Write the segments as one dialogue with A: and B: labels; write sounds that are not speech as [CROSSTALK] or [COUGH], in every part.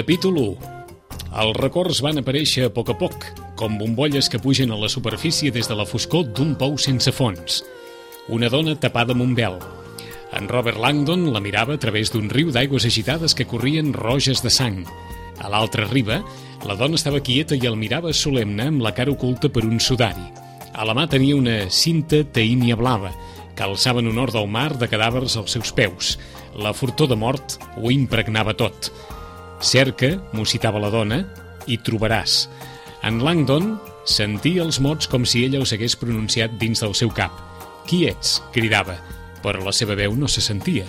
A: Capítol 1 Els records van aparèixer a poc a poc, com bombolles que pugen a la superfície des de la foscor d'un pou sense fons. Una dona tapada amb un vel. En Robert Langdon la mirava a través d'un riu d'aigües agitades que corrien roges de sang. A l'altra riba, la dona estava quieta i el mirava solemne amb la cara oculta per un sudari. A la mà tenia una cinta teínia blava, que alçava en honor del mar de cadàvers als seus peus. La furtor de mort ho impregnava tot. Cerca, m'ho citava la dona, i trobaràs. En Langdon sentia els mots com si ella els hagués pronunciat dins del seu cap. Qui ets? cridava, però la seva veu no se sentia.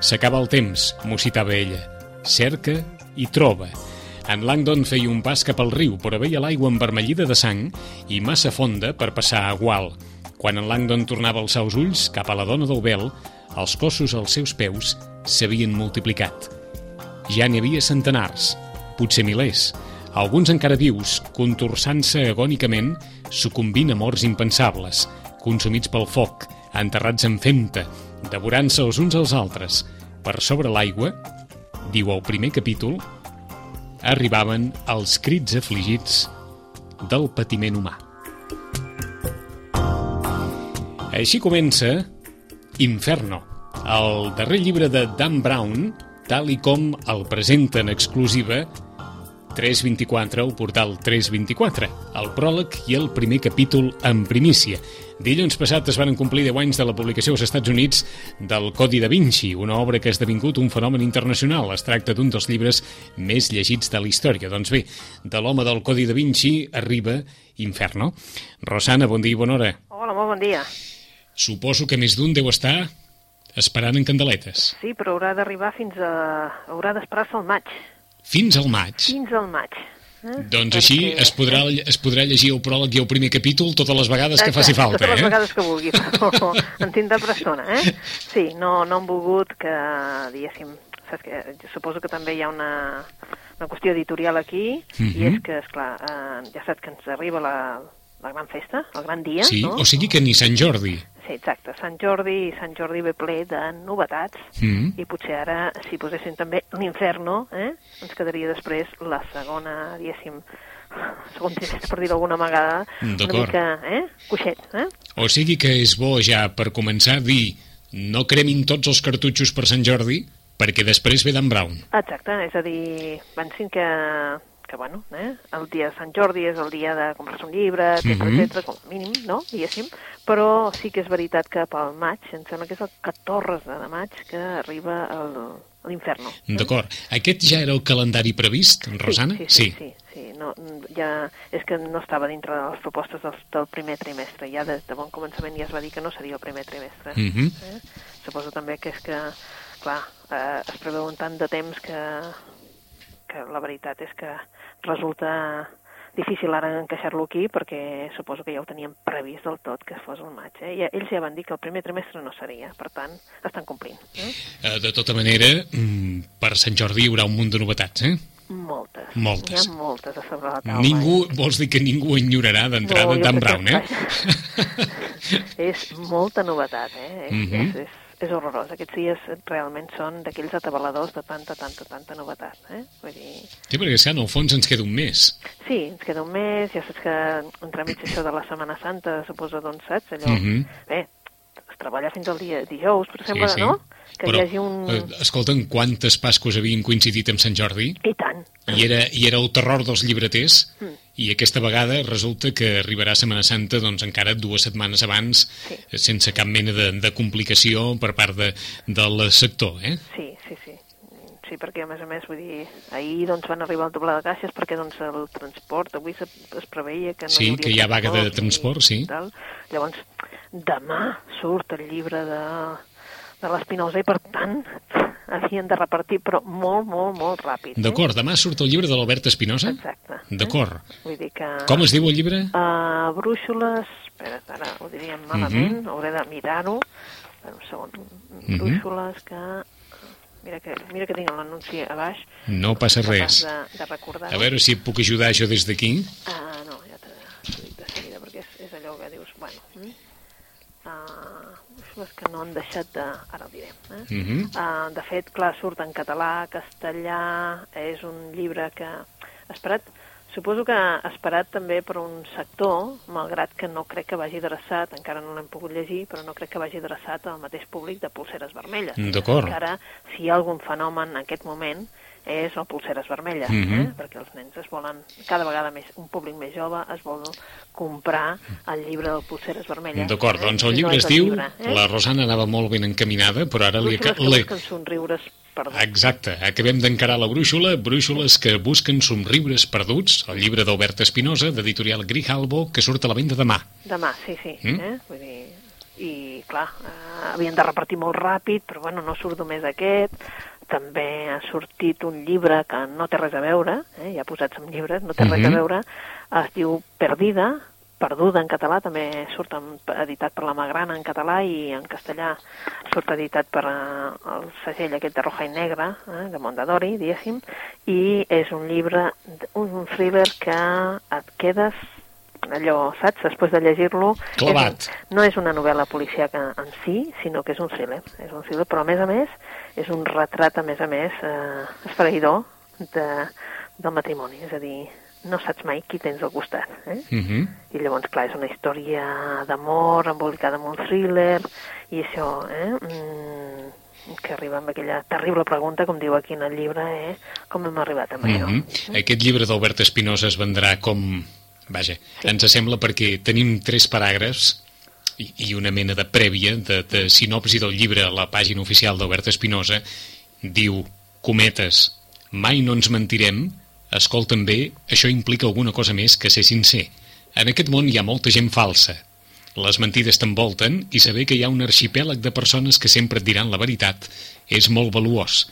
A: S'acaba el temps, m'ho citava ella. Cerca i troba. En Langdon feia un pas cap al riu, però veia l'aigua envermellida de sang i massa fonda per passar a gual. Quan en Langdon tornava els seus ulls cap a la dona del vel, els cossos als seus peus s'havien multiplicat. Ja n'hi havia centenars, potser milers, alguns encara vius, contorsant-se agònicament, sucumbint a morts impensables, consumits pel foc, enterrats en femta, devorant-se els uns als altres. Per sobre l'aigua, diu el primer capítol, arribaven els crits afligits del patiment humà. Així comença Inferno, el darrer llibre de Dan Brown, tal i com el presenta en exclusiva 324, el portal 324, el pròleg i el primer capítol en primícia. Dilluns passat es van complir 10 anys de la publicació als Estats Units del Codi da Vinci, una obra que ha esdevingut un fenomen internacional. Es tracta d'un dels llibres més llegits de la història. Doncs bé, de l'home del Codi da Vinci arriba Inferno. Rosana, bon dia i bona hora.
B: Hola, molt bon dia.
A: Suposo que més d'un deu estar esperant en candeletes.
B: Sí, però haurà d'arribar fins a... haurà d'esperar-se al maig.
A: Fins al maig.
B: Fins al maig. Eh?
A: Doncs així es podrà, es podrà llegir el pròleg i el primer capítol totes les vegades que faci falta,
B: totes les
A: eh?
B: vegades que vulgui, però [LAUGHS] en tindrà persona, eh? Sí, no, no han volgut que, diguéssim, saps que, suposo que també hi ha una, una qüestió editorial aquí,
A: Mhm.
B: i és que, esclar, eh, ja saps que ens arriba la, la gran festa, el gran dia,
A: Sí,
B: no?
A: o sigui que ni Sant Jordi.
B: Sí, exacte, Sant Jordi, Sant Jordi ve ple de novetats,
A: Mm.
B: i potser ara, si posessin també l'inferno, eh, ens quedaria després la segona, diguéssim, [LAUGHS] segon trimestre, per dir d'alguna vegada, una mica, eh, coixet, eh?
A: O sigui que és bo ja per començar a dir no cremin tots els cartutxos per Sant Jordi perquè després ve Dan Brown.
B: Exacte, és a dir, pensin que, que bueno, eh, el dia de Sant Jordi és el dia de comprar-se un llibre, etc,
A: Mhm.
B: etc, com a mínim, no?, diguéssim, però sí que és veritat que pel maig, em sembla que és el 14 de maig que arriba el- l'inferno.
A: D'acord. Aquest ja era el calendari previst, Rosana?
B: Sí, sí, sí, sí, sí. No, ja, és que no estava dintre de les propostes del, del primer trimestre. Ja des de bon començament ja es va dir que no seria el primer trimestre.
A: Mhm.
B: eh? Suposo també que és que, clar, eh, es preveuen tant de temps que, que la veritat és que resulta difícil ara encaixar-lo aquí perquè suposo que ja ho teníem previst del tot que fos el maig. Eh? I ells ja van dir que el primer trimestre no seria, per tant, estan complint. Eh?
A: Eh, De tota manera, mm, per Sant Jordi hi haurà un munt de novetats, eh?
B: Moltes.
A: Moltes.
B: Hi ha moltes a sobre la taula.
A: Ningú, vols dir que ningú enyorarà d'entrada
B: No, jo
A: Dan Brown, eh? [LAUGHS]
B: és molta novetat, eh? És,
A: Mhm.
B: és, és, és horrorós. Aquests dies realment són d'aquells atabaladors de tanta, tanta, tanta novetat, eh? Vull dir...
A: Sí, perquè és que en el fons ens queda un mes.
B: Sí, ens queda un mes, ja saps que entremig això de la Setmana Santa, suposo, doncs, saps? Allò...
A: Mhm.
B: Bé, es treballa fins al dia dijous, per exemple,
A: sí, sí.
B: no? Que
A: Però,
B: hi hagi un...
A: eh, escolta'm, quantes Pasques havien coincidit amb Sant Jordi?
B: I tant.
A: I era, I era el terror dels llibreters
B: Mm.
A: I aquesta vegada resulta que arribarà Setmana Santa doncs encara dues setmanes abans
B: Sí.
A: eh, sense cap mena de, de complicació per part de, del sector, eh?
B: Sí, sí, sí. Sí, perquè a més a més, vull dir, ahir doncs van arribar el doble de caixes perquè doncs el transport, avui se, es preveia que no
A: Sí,
B: hi
A: que hi ha vaga de transport, sí.
B: i Tal. Llavors, demà surt el llibre de, de l'Espinosa i per tant [LAUGHS] havien de repartir, però molt, molt, molt ràpid.
A: D'acord, demà surt el llibre de l'Albert Espinosa?
B: Eh? Exacte.
A: D'acord.
B: Vull dir que...
A: Com es diu el llibre?
B: Uh, brúixoles, espera, ara ho diríem malament,
A: Mhm.
B: hauré de mirar-ho. Un segon.
A: Mhm.
B: Brúixoles que... Mira que, mira que tinc l'anunci a baix.
A: No passa res.
B: De, de recordar
A: A veure si puc ajudar jo des d'aquí.
B: Ah, no, ja t'ho dic de seguida, perquè és, és allò que dius, bueno... Uh, les que no han deixat de... Ara ho diré. Eh?
A: Uh -huh.
B: uh, de fet, clar, surt en català, castellà, és un llibre que... Esperat, suposo que esperat també per un sector, malgrat que no crec que vagi adreçat, encara no l'hem pogut llegir, però no crec que vagi adreçat al mateix públic de pulseres vermelles.
A: D'acord.
B: Encara, si hi ha algun fenomen en aquest moment, és el pulseres vermelles,
A: Mhm.
B: eh? perquè els nens es volen, cada vegada més, un públic més jove es vol comprar el llibre del pulseres vermelles.
A: D'acord,
B: eh?
A: doncs el llibre
B: no
A: es diu...
B: llibre, eh?
A: La Rosana anava molt ben encaminada, però ara li...
B: Brúixoles que somriures perduts.
A: Exacte, acabem d'encarar la brúixola, brúixoles que busquen somriures perduts, el llibre d'Albert Espinosa, d'editorial Grijalbo, que surt a la venda demà.
B: Demà, sí, sí.
A: Mm.
B: Eh? Vull dir, I, clar, eh, havien de repartir molt ràpid, però bueno, no surt només aquest. També ha sortit un llibre que no té res a veure, eh? ja posats en llibres, no té res
A: Mhm.
B: a veure, es diu Perdida, Perduda en català, també surt en, editat per la Magrana en català i en castellà surt editat per eh, el segell aquest de Roja i Negra, eh, de Mondadori, diguéssim, i és un llibre, un thriller que et quedes allò, saps, després de llegir-lo...
A: Clavat.
B: És No és una novel·la policíaca en si, sinó que és un thriller. És un thriller, però a més a més és un retrat, a més a més, eh, esfereïdor de, del matrimoni. És a dir, no saps mai qui tens al costat. Eh?
A: Uh -huh.
B: I llavors, clar, és una història d'amor embolicada amb un thriller i això, eh? Mm, que arriba amb aquella terrible pregunta, com diu aquí en el llibre, eh? com hem arribat amb això.
A: Mhm. Aquest llibre d'Albert Espinosa es vendrà com... Vaja, ens sembla perquè tenim tres paràgrafs i, i una mena de prèvia de, de sinopsi del llibre a la pàgina oficial d'Albert Espinosa. Diu, cometes, mai no ens mentirem, escolta'm bé, això implica alguna cosa més que ser sincer. En aquest món hi ha molta gent falsa. Les mentides t'envolten i saber que hi ha un arxipèlag de persones que sempre et diran la veritat és molt valuós.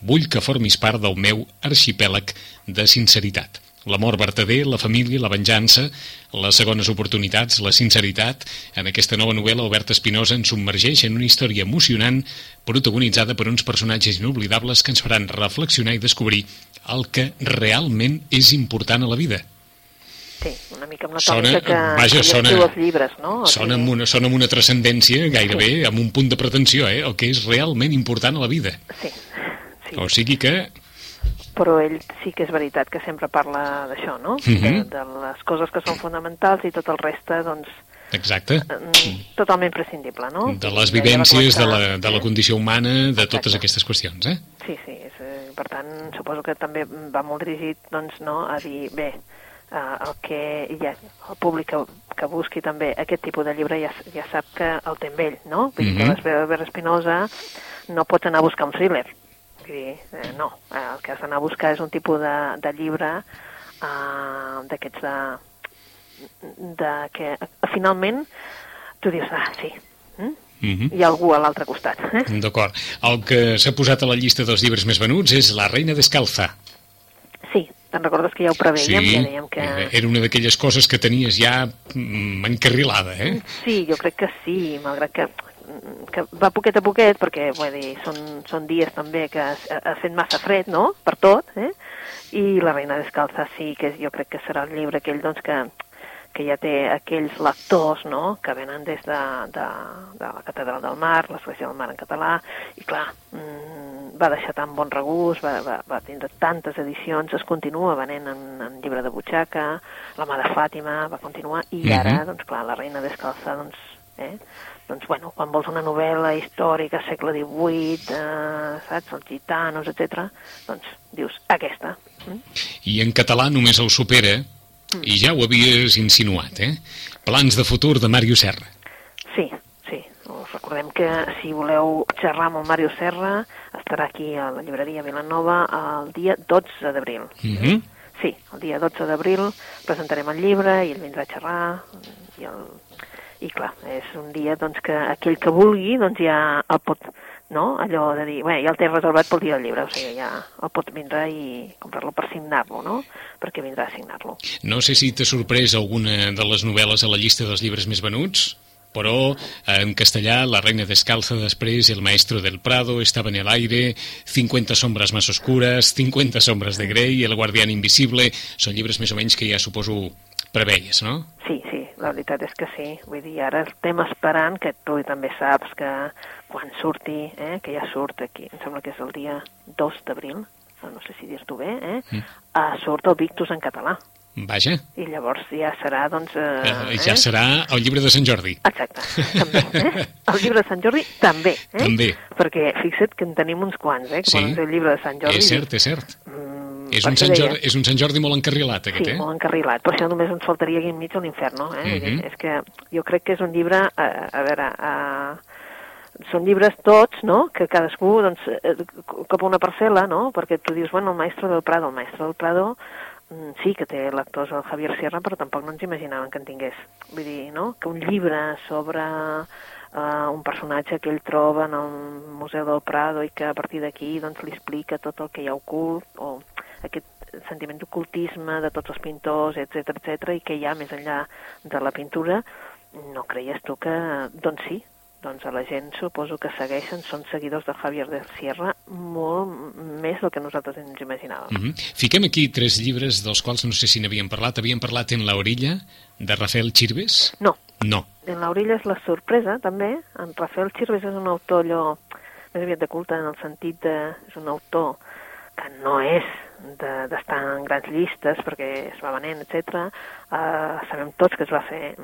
A: Vull que formis part del meu arxipèlag de sinceritat. L'amor vertader, la família, la venjança, les segones oportunitats, la sinceritat. En aquesta nova novel·la, Albert Espinosa ens submergeix en una història emocionant protagonitzada per uns personatges inoblidables que ens faran reflexionar i descobrir el que realment és important a la vida.
B: Sí, una mica amb la
A: Sona-
B: que,
A: vaja,
B: que
A: sona-
B: els llibres, no?
A: Sona amb, una, sona amb una transcendència gairebé, amb un punt de pretensió, eh? el que és realment important a la vida.
B: Sí, sí.
A: O sigui que
B: però ell sí que és veritat que sempre parla d'això, no?
A: Mhm.
B: de, de les coses que són fonamentals i tot el reste, doncs,
A: Exacte.
B: mm, totalment prescindible, no?
A: De les vivències, de la, de la condició humana, de
B: Exacte.
A: totes aquestes qüestions, eh?
B: Sí, sí, és, eh, per tant, suposo que també va molt dirigit, doncs, no, a dir, bé, eh, el que ja, el públic que, que busqui també aquest tipus de llibre ja, ja sap que el té amb ell, no? Vull dir
A: Mhm.
B: que l'Esper Espinosa no pots anar a buscar un thriller. Vull dir, eh, no, eh, el que has d'anar a buscar és un tipus de, de llibre eh, d'aquests de, de que finalment tu dius, ah, sí, mm?
A: Mhm.
B: hi ha algú a l'altre costat. Eh?
A: D'acord. El que s'ha posat a la llista dels llibres més venuts és La reina descalza.
B: Sí, te'n recordes que ja ho preveiem, ja dèiem que...
A: era una d'aquelles coses que tenies ja mm, encarrilada, eh?
B: Sí, jo crec que sí, malgrat que, que va poquet a poquet, perquè vull dir, són, són dies també que ha, fet massa fred, no?, per tot, eh? I La reina descalza sí, que jo crec que serà el llibre aquell, doncs, que, que ja té aquells lectors, no?, que venen des de, de, de la Catedral del Mar, l'Església del Mar en català, i clar, mm, va deixar tan bon regust, va, va, va tindre tantes edicions, es continua venent en, en llibre de butxaca, La mà de Fàtima va continuar, i
A: Mhm.
B: ara, doncs clar, La reina descalza, doncs, eh? Doncs bueno, quan vols una novel·la històrica, segle XVIII, eh, saps, els gitanos, etc, doncs dius, aquesta. Mm?
A: I en català només el supera, i ja ho havies insinuat, eh? Plans de futur de Mario Serra.
B: Sí, sí. Us recordem que si voleu xerrar amb el Mario Serra, estarà aquí a la llibreria Vilanova el dia 12 d'abril.
A: Mhm.
B: Sí, el dia 12 d'abril presentarem el llibre i ell vindrà a xerrar i, el... i clar, és un dia doncs, que aquell que vulgui doncs ja el pot, no? Allò de dir, bé, ja el té reservat pel dia del llibre, o sigui, ja el pot vindre i comprar-lo per signar-lo, no? Perquè vindrà a signar-lo.
A: No sé si t'ha sorprès alguna de les novel·les a la llista dels llibres més venuts, però en castellà La reina descalza, després El maestro del Prado, Estaba en el aire, 50 sombras más oscuras, 50 sombras de Grey, El guardián invisible, són llibres més o menys que ja suposo preveies, no?
B: Sí, sí, la veritat és que sí. Vull dir, ara estem esperant, que tu també saps que quan surti, eh, que ja surt aquí, em sembla que és el dia 2 d'abril, no sé si dir-t'ho bé, eh, mm. uh, surt el Victus en català.
A: Vaja.
B: I llavors ja serà, doncs... Eh,
A: eh, ja eh? serà el llibre de Sant Jordi.
B: Exacte, també. Eh? El llibre de Sant Jordi també. Eh?
A: També.
B: Perquè fixa't que en tenim uns quants, eh? Que sí. poden ser el llibre de Sant Jordi.
A: És cert, és cert. Mm, és, un Sant Jordi, és un Sant Jordi molt encarrilat, aquest,
B: sí,
A: eh?
B: Sí, molt encarrilat. Per això només ens faltaria aquí enmig l'infern, Eh? Mm -hmm. És que jo crec que és un llibre, a, a veure... A, són llibres tots, no?, que cadascú, doncs, eh, cap a una parcel·la, no?, perquè tu dius, bueno, el maestro del Prado, el maestro del Prado Mm, sí que té lectors el Javier Sierra, però tampoc no ens imaginaven que en tingués. Vull dir, no?, que un llibre sobre uh, un personatge que ell troba en el Museu del Prado i que a partir d'aquí doncs, li explica tot el que hi ha ocult, o aquest sentiment d'ocultisme de tots els pintors, etc etc i que hi ha més enllà de la pintura, no creies tu que, doncs sí, doncs a la gent suposo que segueixen, són seguidors de Javier de Sierra molt més del que nosaltres ens imaginàvem. Mm
A: -hmm. Fiquem aquí tres llibres dels quals no sé si n'havíem parlat. Havíem parlat en La orilla, de Rafael Chirves?
B: No.
A: No.
B: En La orilla és la sorpresa, també. En Rafael Chirves és un autor allò més aviat de culte en el sentit de... és un autor que no és d'estar de, en grans llistes perquè es va venent, etc. Uh, sabem tots que es va fer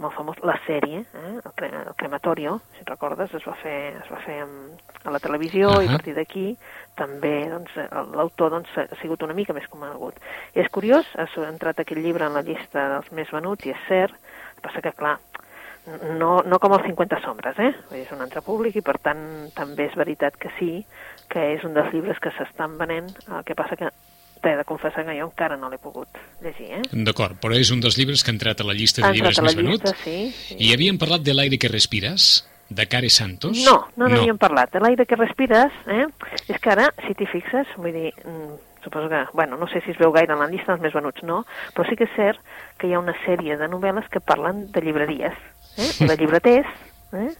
B: molt famós, la sèrie, eh? el, cre el crematorio, si recordes, es va fer, es va fer a la televisió uh -huh. i a partir d'aquí també doncs, l'autor doncs, ha sigut una mica més conegut. I és curiós, ha entrat aquest llibre en la llista dels més venuts i és cert, passa que clar, no, no com els 50 sombres, eh? És un altre públic i per tant també és veritat que sí, que és un dels llibres que s'estan venent, el que passa que t'he de confessar que jo encara no l'he pogut llegir, eh?
A: D'acord, però és un dels llibres que ha entrat a la llista de llibres més venuts.
B: Sí, sí.
A: I havíem parlat de l'aire que respires, de Care Santos?
B: No, no n'havíem no. parlat. De l'aire que respires, eh? És que ara, si t'hi fixes, vull dir, mm, suposo que, bueno, no sé si es veu gaire en la llista dels més venuts, no, però sí que és cert que hi ha una sèrie de novel·les que parlen de llibreries, eh? de [LAUGHS] llibreters, eh?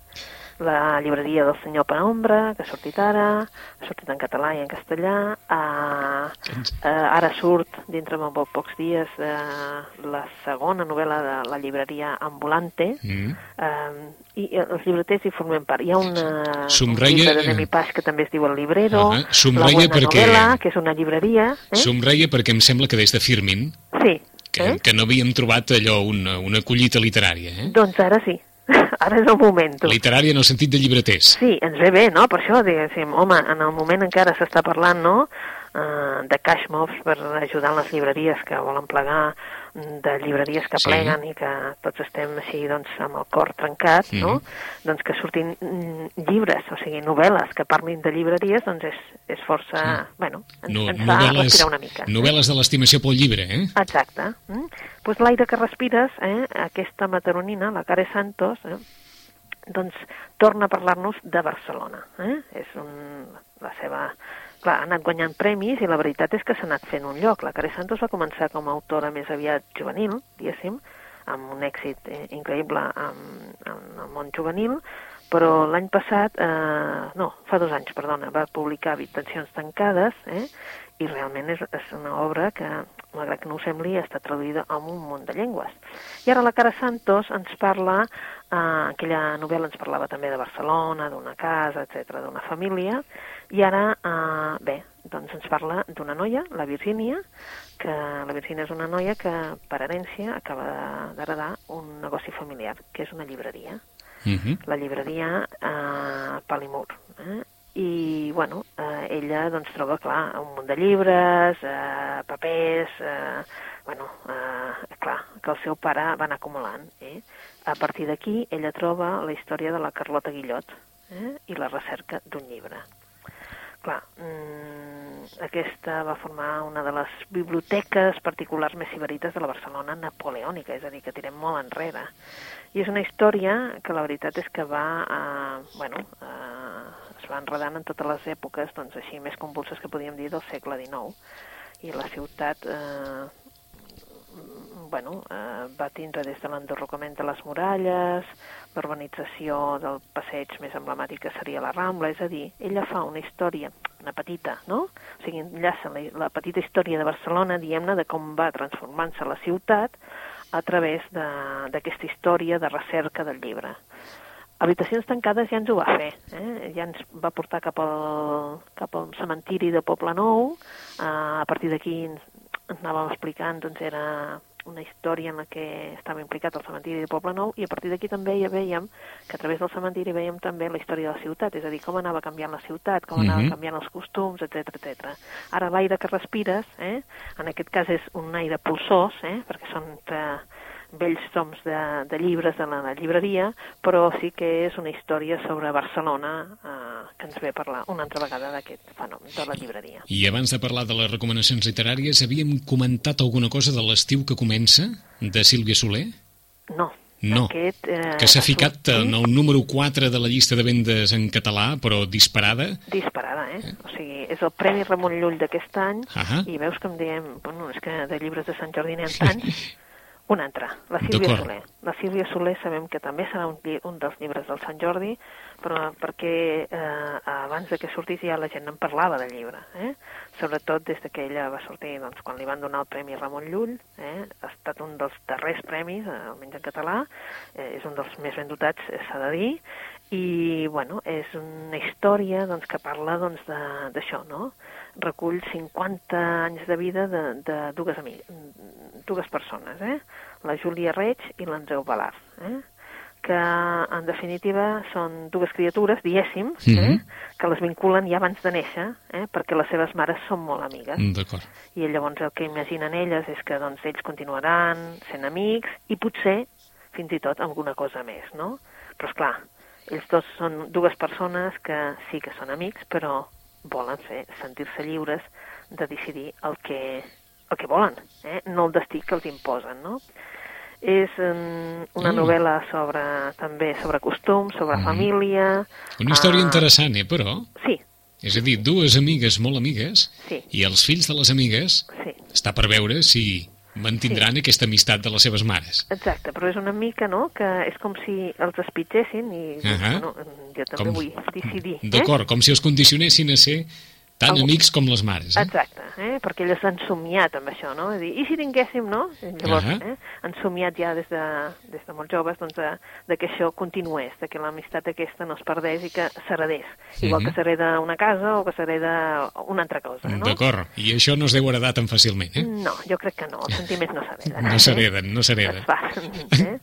B: La llibreria del senyor Penombra, que ha sortit ara, ha sortit en català i en castellà, uh, uh, ara surt, dintre de molt pocs dies, uh, la segona novel·la de la llibreria Ambulante, mm. uh, i els llibreters hi formen part. Hi ha una,
A: Somreia...
B: un llibre de Nemi Paix que també es diu El Librero, uh
A: -huh. la Buena perquè...
B: Novel·la, que és una llibreria.
A: Eh? Somreia perquè em sembla que des de Firmin
B: sí,
A: que, eh? que no havíem trobat allò, una, una collita literària. Eh?
B: Doncs ara sí. [LAUGHS] Ara és el moment.
A: Literària en el sentit de llibreters.
B: Sí, ens ve bé, no? Per això, diguéssim, home, en el moment encara s'està parlant, no?, uh, de cash mobs per ajudar les llibreries que volen plegar, de llibreries que sí. pleguen i que tots estem així, doncs, amb el cor trencat, -hmm. no? Doncs que surtin mm, llibres, o sigui, novel·les que parlin de llibreries, doncs és, és força... Sí. Bueno, ens, no, ens fa respirar una mica.
A: Novel·les de l'estimació pel llibre, eh?
B: Exacte. Mm? pues l'aire que respires, eh, aquesta mataronina, la Care Santos, eh, doncs torna a parlar-nos de Barcelona. Eh? És un, la seva... Clar, ha anat guanyant premis i la veritat és que s'ha anat fent un lloc. La Care Santos va començar com a autora més aviat juvenil, diguéssim, amb un èxit eh, increïble en, en el món juvenil, però l'any passat, eh, no, fa dos anys, perdona, va publicar Habitacions tancades, eh, i realment és, és una obra que, malgrat que no ho sembli, està traduïda en un munt de llengües. I ara la Cara Santos ens parla, eh, aquella novel·la ens parlava també de Barcelona, d'una casa, etc, d'una família, i ara, eh, bé, doncs ens parla d'una noia, la Virgínia, que la Virgínia és una noia que per herència acaba d'heredar un negoci familiar, que és una llibreria. Uh mhm. -huh. La llibreria eh, Palimur. Eh? i bueno, eh, ella doncs troba, clar, un munt de llibres, eh, papers, eh, bueno, eh, clar, que el seu pare va anar acumulant. Eh? A partir d'aquí, ella troba la història de la Carlota Guillot eh? i la recerca d'un llibre. Clar, mmm, aquesta va formar una de les biblioteques particulars més siberites de la Barcelona napoleònica, és a dir, que tirem molt enrere. I és una història que la veritat és que va, eh, bueno, eh, es va enredant en totes les èpoques, doncs així més convulses que podíem dir del segle XIX. I la ciutat, eh, bueno, eh, va tindre des de l'enderrocament de les muralles, l'urbanització del passeig més emblemàtic que seria la Rambla, és a dir, ella fa una història, una petita, no? O sigui, enllaça la, la petita història de Barcelona, diem-ne, de com va transformant-se la ciutat a través d'aquesta història de recerca del llibre. Habitacions tancades ja ens ho va fer, eh? ja ens va portar cap al, cap al cementiri de Poble Nou, eh, a partir d'aquí ens, anàvem explicant, doncs era una història en la que estava implicat el cementiri de Poble Nou i a partir d'aquí també ja veiem que a través del cementiri veiem també la història de la ciutat, és a dir, com anava canviant la ciutat, com anava mm -hmm. canviant els costums, etc etc. Ara l'aire que respires, eh, en aquest cas és un aire pulsós, eh, perquè són entre vells toms de, de llibres de la, llibreria, però sí que és una història sobre Barcelona eh, que ens ve a parlar una altra vegada d'aquest fenomen de la llibreria.
A: I abans de parlar de les recomanacions literàries, havíem comentat alguna cosa de l'estiu que comença, de Sílvia Soler?
B: No.
A: No, aquest, eh, que s'ha ficat en el número 4 de la llista de vendes en català, però disparada.
B: Disparada, eh? eh? O sigui, és el Premi Ramon Llull d'aquest any, uh -huh. i veus que em diem, bueno, és que de llibres de Sant Jordi n'hi ha [LAUGHS] tants, una altra, la Sílvia Soler. La Sílvia Soler sabem que també serà un, un dels llibres del Sant Jordi, però perquè eh, abans de que sortís ja la gent en parlava del llibre, eh? sobretot des de que ella va sortir doncs, quan li van donar el Premi Ramon Llull, eh? ha estat un dels darrers premis, eh, almenys en català, eh, és un dels més ben dotats, eh, s'ha de dir, i bueno, és una història doncs, que parla doncs, d'això, no? recull 50 anys de vida de, de dues, amigues, dues persones, eh? la Júlia Reig i l'Andreu Balart, eh? que en definitiva són dues criatures, diguéssim, mm -hmm. eh? que les vinculen ja abans de néixer, eh? perquè les seves mares són molt amigues.
A: Mm, d'acord.
B: I llavors el que imaginen elles és que doncs, ells continuaran sent amics i potser fins i tot alguna cosa més, no? Però, és clar, ells dos són dues persones que sí que són amics, però volen fer sentir-se lliures de decidir el que, el que volen, eh? no el destí que els imposen, no? És um, una mm. novel·la sobre, també sobre costums, sobre mm. família...
A: Una història uh, interessant, eh, però?
B: Sí.
A: És a dir, dues amigues molt amigues
B: sí.
A: i els fills de les amigues
B: sí.
A: està per veure si mantindran sí. aquesta amistat de les seves mares.
B: Exacte, però és una mica, no?, que és com si els espitgessin i, uh -huh. bueno, jo també com... vull decidir.
A: D'acord, eh? com si els condicionessin a ser tan el... amics com les mares.
B: Eh? Exacte, eh? perquè elles han somiat amb això, no? És dir, I si tinguéssim, no? Llavors, uh -huh. eh? han somiat ja des de, des de molt joves doncs, de, de que això continués, de que l'amistat aquesta no es perdés i que s'heredés. Igual uh -huh. que s'hereda una casa o que s'hereda una altra cosa, no?
A: D'acord, i això no es deu heredar tan fàcilment, eh?
B: No, jo crec que no, els sentiments no s'hereden. [LAUGHS]
A: No s'hereden, no s'hereden.
B: Es fan, eh?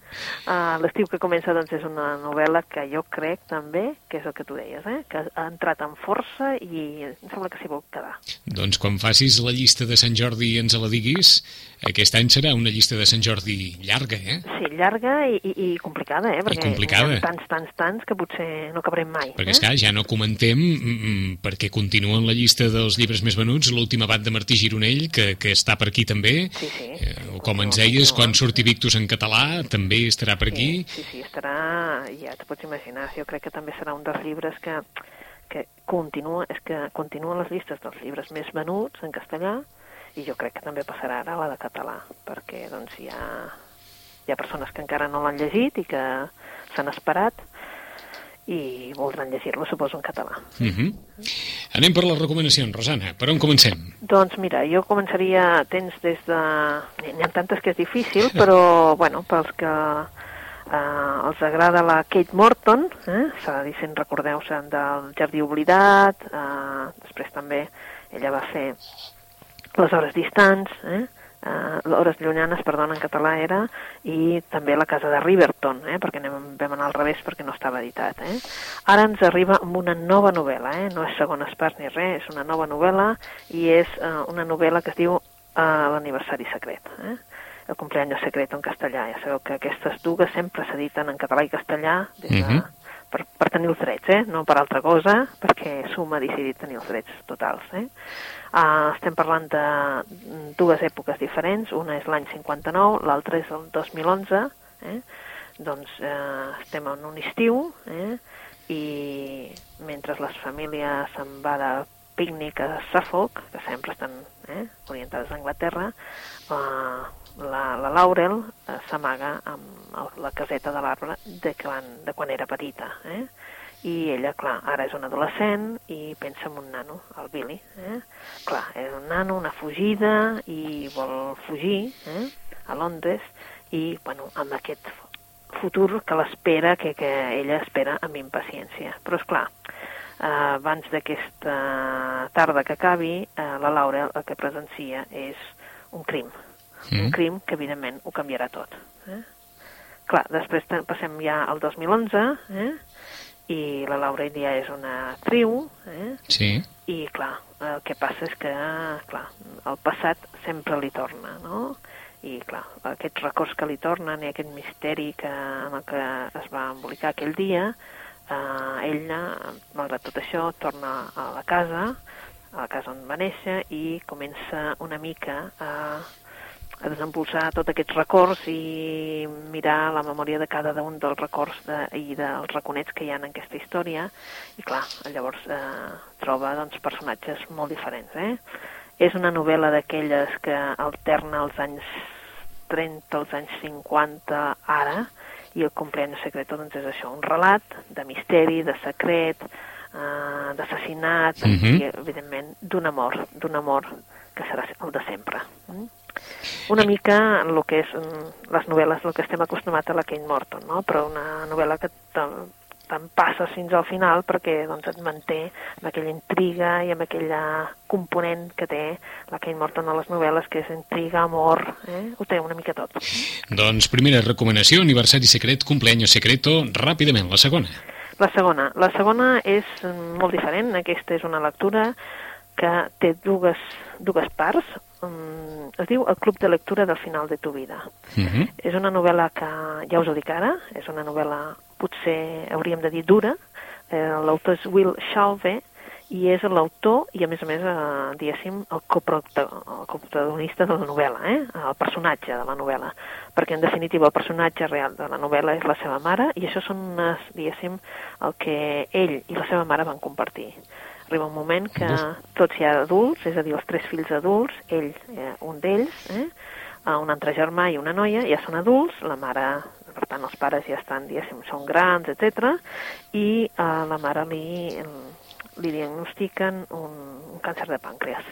B: Uh, L'estiu que comença, doncs, és una novel·la que jo crec també, que és el que tu deies, eh? que ha entrat amb força i em sembla que s'hi vol quedar.
A: Doncs quan facis la llista de Sant Jordi i ens la diguis, aquest any serà una llista de Sant Jordi llarga, eh?
B: Sí, llarga i, i, i complicada, eh?
A: Perquè I complicada.
B: hi ha tants, tants, tants que potser no cabrem mai.
A: Perquè,
B: eh?
A: esclar, ja no comentem, mm, mm, perquè continua en la llista dels llibres més venuts, l'última bat de Martí Gironell, que, que està per aquí també.
B: Sí, sí.
A: Eh, com ens deies, quan surti Victus en català, també estarà per aquí.
B: Sí, sí, sí estarà, ja t'ho pots imaginar, jo crec que també serà un dels llibres que que continua, és que continuen les llistes dels llibres més venuts en castellà i jo crec que també passarà ara la de català, perquè doncs hi ha, hi ha persones que encara no l'han llegit i que s'han esperat i voldran llegir-lo, suposo, en català.
A: Uh mhm. -huh. Anem per les recomanacions, Rosana. Per on comencem?
B: Doncs mira, jo començaria, tens des de... N'hi ha tantes que és difícil, però, bueno, pels que eh, els agrada la Kate Morton, eh? s'ha de dir, si en recordeu, del Jardí Oblidat, eh, després també ella va fer Les Hores Distants, eh? uh, Hores Llunyanes, perdona, en català era, i també La Casa de Riverton, eh? perquè anem, vam anar al revés perquè no estava editat. Eh? Ara ens arriba amb una nova novel·la, eh? no és segones parts ni res, és una nova novel·la i és uh, una novel·la que es diu uh, L'aniversari secret. Eh? El cumpleaños secreto en castellà. Ja sabeu que aquestes dues sempre s'editen en català i castellà des de, uh mhm. -huh. per, per tenir els drets, eh? no per altra cosa, perquè Suma ha decidit tenir els drets totals. Eh? Uh, estem parlant de dues èpoques diferents, una és l'any 59, l'altra és el 2011, eh? doncs eh, estem en un estiu eh? i mentre les famílies se'n va de pícnic a Suffolk, que sempre estan eh, orientades a Anglaterra, eh, la, la Laurel eh, s'amaga amb la caseta de l'arbre de, quan, de quan era petita. Eh? I ella, clar, ara és un adolescent i pensa en un nano, el Billy. Eh? Clar, és un nano, una fugida, i vol fugir eh? a Londres, i, bueno, amb aquest futur que l'espera, que, que ella espera amb impaciència. Però, és clar, eh, abans d'aquesta tarda que acabi, eh, la Laura el que presencia és un crim. Mm. Un crim que, evidentment, ho canviarà tot. Eh? Clar, després passem ja al 2011, eh? i la Laura ja és una actriu, eh?
A: Sí.
B: I, clar, el que passa és que, clar, el passat sempre li torna, no? I, clar, aquests records que li tornen i aquest misteri que, en el que es va embolicar aquell dia, eh, ella, malgrat tot això, torna a la casa, a la casa on va néixer, i comença una mica a, a desempolsar tots aquests records i mirar la memòria de cada un dels records de, i dels raconets que hi ha en aquesta història. I, clar, llavors eh, troba doncs, personatges molt diferents. Eh? És una novel·la d'aquelles que alterna els anys 30, els anys 50, ara, i el Cumpleaños Secreto doncs és això, un relat de misteri, de secret, eh, d'assassinat
A: Mhm.
B: i, evidentment, d'un amor, d'un amor que serà el de sempre. Mm? Una mica el que és mm, les novel·les, el que estem acostumats a la Kate Morton, no? però una novel·la que te'n te passes fins al final perquè doncs, et manté amb aquella intriga i amb aquella component que té la Kate Morton a les novel·les, que és intriga, amor, eh? ho té una mica tot.
A: Doncs primera recomanació, aniversari secret, cumpleaños secreto, ràpidament, la segona.
B: La segona. La segona és mm, molt diferent. Aquesta és una lectura que té dues, dues parts. Um, es diu El club de lectura del final de tu vida.
A: Uh -huh.
B: És una novel·la que, ja us ho dic ara, és una novel·la potser hauríem de dir dura. Eh, L'autor és Will Shalve i és l'autor i, a més a més, eh, diguéssim, el, el coprotagonista de la novel·la, eh? el personatge de la novel·la. Perquè, en definitiva, el personatge real de la novel·la és la seva mare i això són, unes, diguéssim, el que ell i la seva mare van compartir. Arriba un moment que tots ja adults, és a dir, els tres fills adults, ell, eh, un d'ells, eh, eh, un altre germà i una noia, ja són adults, la mare, per tant, els pares ja estan, diguéssim, són grans, etc. i a la mare li, li diagnostiquen un, un càncer de pàncreas.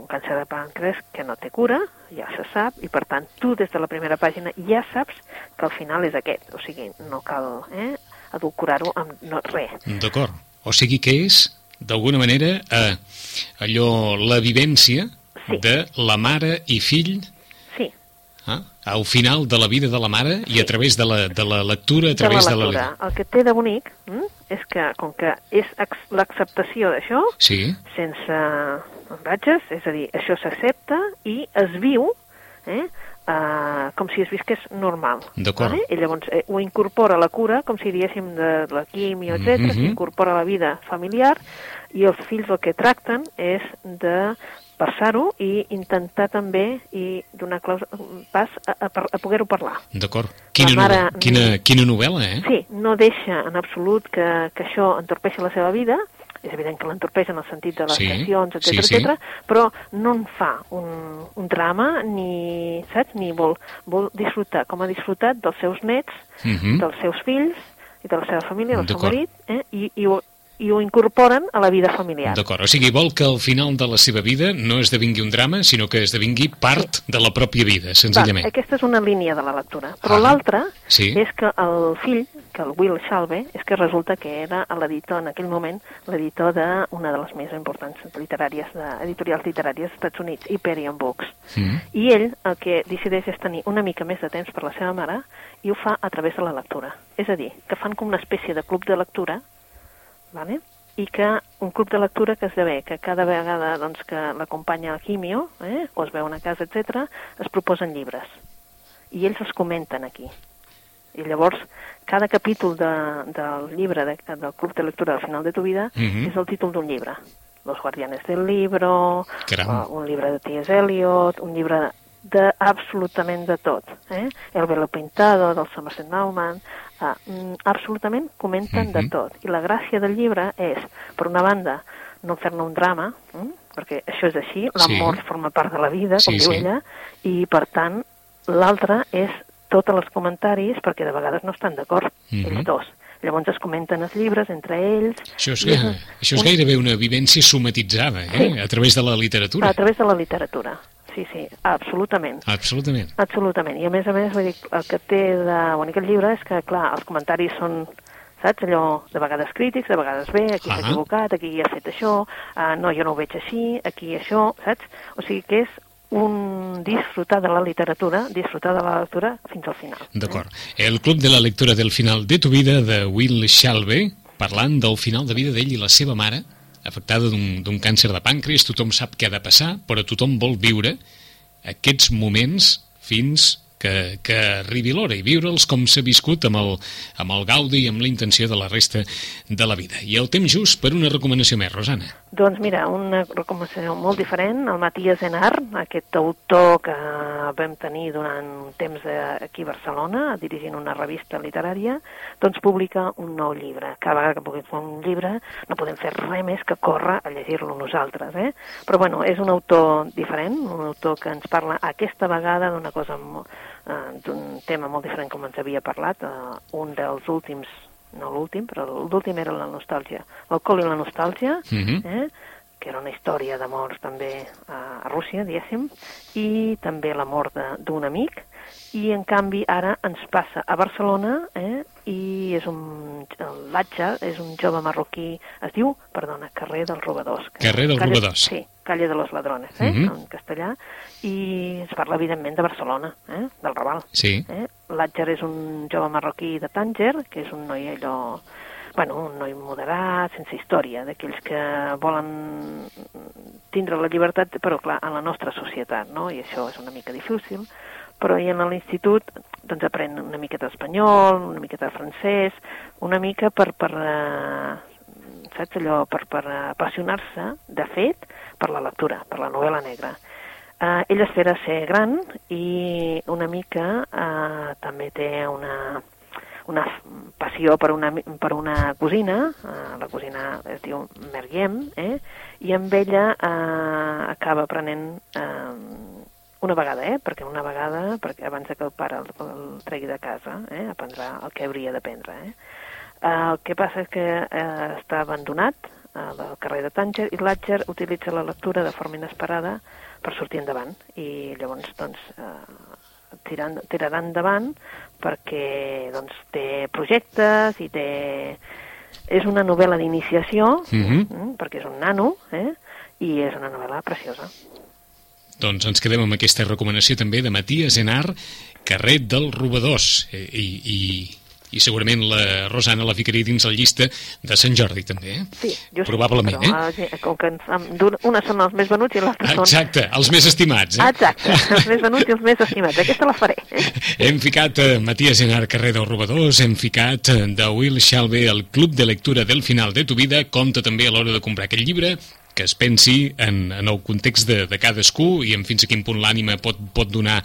B: Un càncer de pàncreas que no té cura, ja se sap, i per tant tu des de la primera pàgina ja saps que al final és aquest, o sigui, no cal eh, adulcorar-ho amb no, res.
A: D'acord. O sigui que és, d'alguna manera, eh, allò, la vivència
B: Sí.
A: de la mare i fill
B: Sí,
A: eh, al final de la vida de la mare i a través de la, de la lectura, a través
B: de
A: de
B: la
A: la...
B: lectura. El que té de bonic hm, és que, com que és l'acceptació d'això,
A: Sí,
B: sense embatges, és a dir, això s'accepta i es viu eh, uh, com si es visqués normal.
A: D'acord.
B: Vale? I llavors eh, ho incorpora a la cura, com si diguéssim de la quimio, etc.
A: Mhm.
B: s'incorpora a la vida familiar i els fills el que tracten és de passar-ho i intentar també i donar claus, pas a, a, a poder-ho parlar.
A: d'acord. Quina,
B: La mare-
A: novel·la, quina, quina novel·la, eh?
B: Sí, no deixa en absolut que, que això entorpeixi la seva vida, és evident que l'entorpeix en el sentit de les
A: Sí,
B: tensions, etc
A: sí, sí.
B: etc, però no en fa un, un drama ni, saps, ni vol, vol disfrutar, com ha disfrutat dels seus nets,
A: Mhm.
B: dels seus fills i de la seva família, del seu marit, eh? I, i, ho, i ho incorporen a la vida familiar.
A: D'acord, o sigui, vol que al final de la seva vida no esdevingui un drama, sinó que esdevingui part de la pròpia vida, senzillament.
B: Va, aquesta és una línia de la lectura. Però
A: Ah,
B: l'altra
A: sí.
B: és que el fill, que el Will Shalve, és que resulta que era l'editor en aquell moment, l'editor d'una de les més importants literàries, de, editorials literàries dels Estats Units, Hyperion Books.
A: Mm.
B: I ell el que decideix és tenir una mica més de temps per la seva mare i ho fa a través de la lectura. És a dir, que fan com una espècie de club de lectura, vale? i que un club de lectura que esdevé que cada vegada doncs, que l'acompanya al quimio, eh, o es veuen a casa, etc, es proposen llibres. I ells els comenten aquí. I llavors, cada capítol de, del llibre de, del club de lectura del final de tu vida
A: Mhm.
B: és el títol d'un llibre. Los guardianes del libro,
A: Caram.
B: uh, un llibre de T.S. Eliot, un llibre de absolutament de tot. Eh? El velo pintado, del Somerset Maugham, uh, mm, absolutament comenten de
A: Mhm.
B: tot. I la gràcia del llibre és, per una banda, no fer-ne un drama, mm? perquè això és així, l'amor
A: Sí.
B: forma part de la vida, com
A: Sí,
B: diu
A: sí.
B: ella, i per tant, l'altre és tots els comentaris, perquè de vegades no estan d'acord,
A: Mhm.
B: ells dos. Llavors es comenten els llibres entre ells.
A: Això és,
B: és
A: això és
B: un-
A: gairebé una vivència somatitzada, eh?
B: Sí.
A: a través de la literatura.
B: a través de la literatura. Sí, sí, sí, absolutament.
A: Absolutament.
B: Absolutament. I a més a més, vull dir, el que té de bonic el llibre és que, clar, els comentaris són saps? Allò, de vegades crítics, de vegades bé, aquí s'ha
A: Ah.
B: equivocat, aquí ha fet això, uh, no, jo no ho veig així, aquí això, saps? O sigui que és un disfrutar de la literatura, disfrutar de la lectura fins al final.
A: D'acord. El Club de la Lectura del Final de tu vida de Will Shalve, parlant del final de vida d'ell i la seva mare, afectada d'un càncer de pàncreas, tothom sap què ha de passar, però tothom vol viure aquests moments fins que, que arribi l'hora i viure'ls com s'ha viscut amb el, amb el gaudi i amb la intenció de la resta de la vida. I el temps just per una recomanació més, Rosana.
B: Doncs mira, una recomanació molt diferent, el Matías Enar, aquest autor que vam tenir durant un temps aquí a Barcelona, dirigint una revista literària, doncs publica un nou llibre. Cada vegada que fer un llibre no podem fer res més que córrer a llegir-lo nosaltres, eh? Però bueno, és un autor diferent, un autor que ens parla aquesta vegada d'una cosa, mo- eh, d'un tema molt diferent com ens havia parlat, eh, un dels últims no l'últim, però l'últim era la nostàlgia. L'alcohol i la nostàlgia,
A: Mhm.
B: eh? que era una història d'amors també a, a Rússia, diguéssim, i també la mort de- d'un amic, i en canvi ara ens passa a Barcelona, eh? i és un, l'Atxa és un jove marroquí, es diu, perdona, carrer dels robadors.
A: Carrer dels Robadors.
B: Sí, calle de los ladrones, eh?
A: Mhm.
B: en castellà, i es parla evidentment de Barcelona, eh? del Raval.
A: Sí.
B: Eh? L'Atger és un jove marroquí de Tànger, que és un noi allò bueno, un noi moderat, sense història, d'aquells que volen tindre la llibertat, però clar, en la nostra societat, no? I això és una mica difícil, però i en l'institut doncs aprèn una miqueta d'espanyol, una miqueta de francès, una mica per, per eh, saps allò, per, per apassionar-se, de fet, per la lectura, per la novel·la negra. Uh, ell espera ser gran i una mica uh, també té una, una passió per una, per una cosina, uh, la cosina es diu Meriem, eh? i amb ella uh, acaba aprenent uh, una vegada, eh? perquè una vegada, perquè abans que el pare el, el tregui de casa, eh? aprendrà el que hauria d'aprendre. Eh? Uh, el que passa és que uh, està abandonat uh, del carrer de Tànger i l'Atger utilitza la lectura de forma inesperada per sortir endavant i llavors doncs uh, tirant, tirarà endavant perquè doncs, té projectes i té... És una novel·la d'iniciació,
A: Mhm.
B: mm, perquè és un nano, eh? i és una novel·la preciosa.
A: Doncs ens quedem amb aquesta recomanació també de Matías Enar, carrer dels Robadors. Eh, I, i, I segurament la Rosana la ficaria dins la llista de Sant Jordi, també, eh?
B: Sí, jo
A: Probablement,
B: sí, però, eh? Com que ens, unes són els més venuts i l'altra són...
A: Exacte, els més estimats, eh?
B: Exacte, els més venuts i els més estimats. Aquesta la faré. Eh? [LAUGHS]
A: Hem ficat eh, Matías Enar, carrer dels Robadors, hem ficat eh, de Will Shalve, el Club de Lectura del Final de tu vida, compta també a l'hora de comprar aquest llibre, que es pensi en, en el context de, de cadascú i en fins a quin punt l'ànima pot, pot donar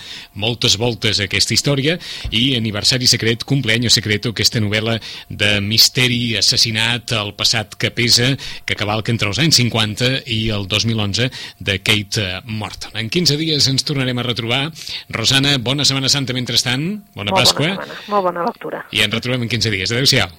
A: moltes voltes a aquesta història i Aniversari Secret, Cumpleaños Secreto, aquesta novel·la de misteri, assassinat, el passat que pesa, que cavalca entre els anys 50 i el 2011 de Kate eh, Morton. En 15 dies ens tornarem a retrobar. Rosana, bona Setmana Santa mentrestant, bona
B: Molt
A: Pasqua,
B: bona setmana, molt bona lectura.
A: i ens retrobem en 15 dies. Adéu-siau.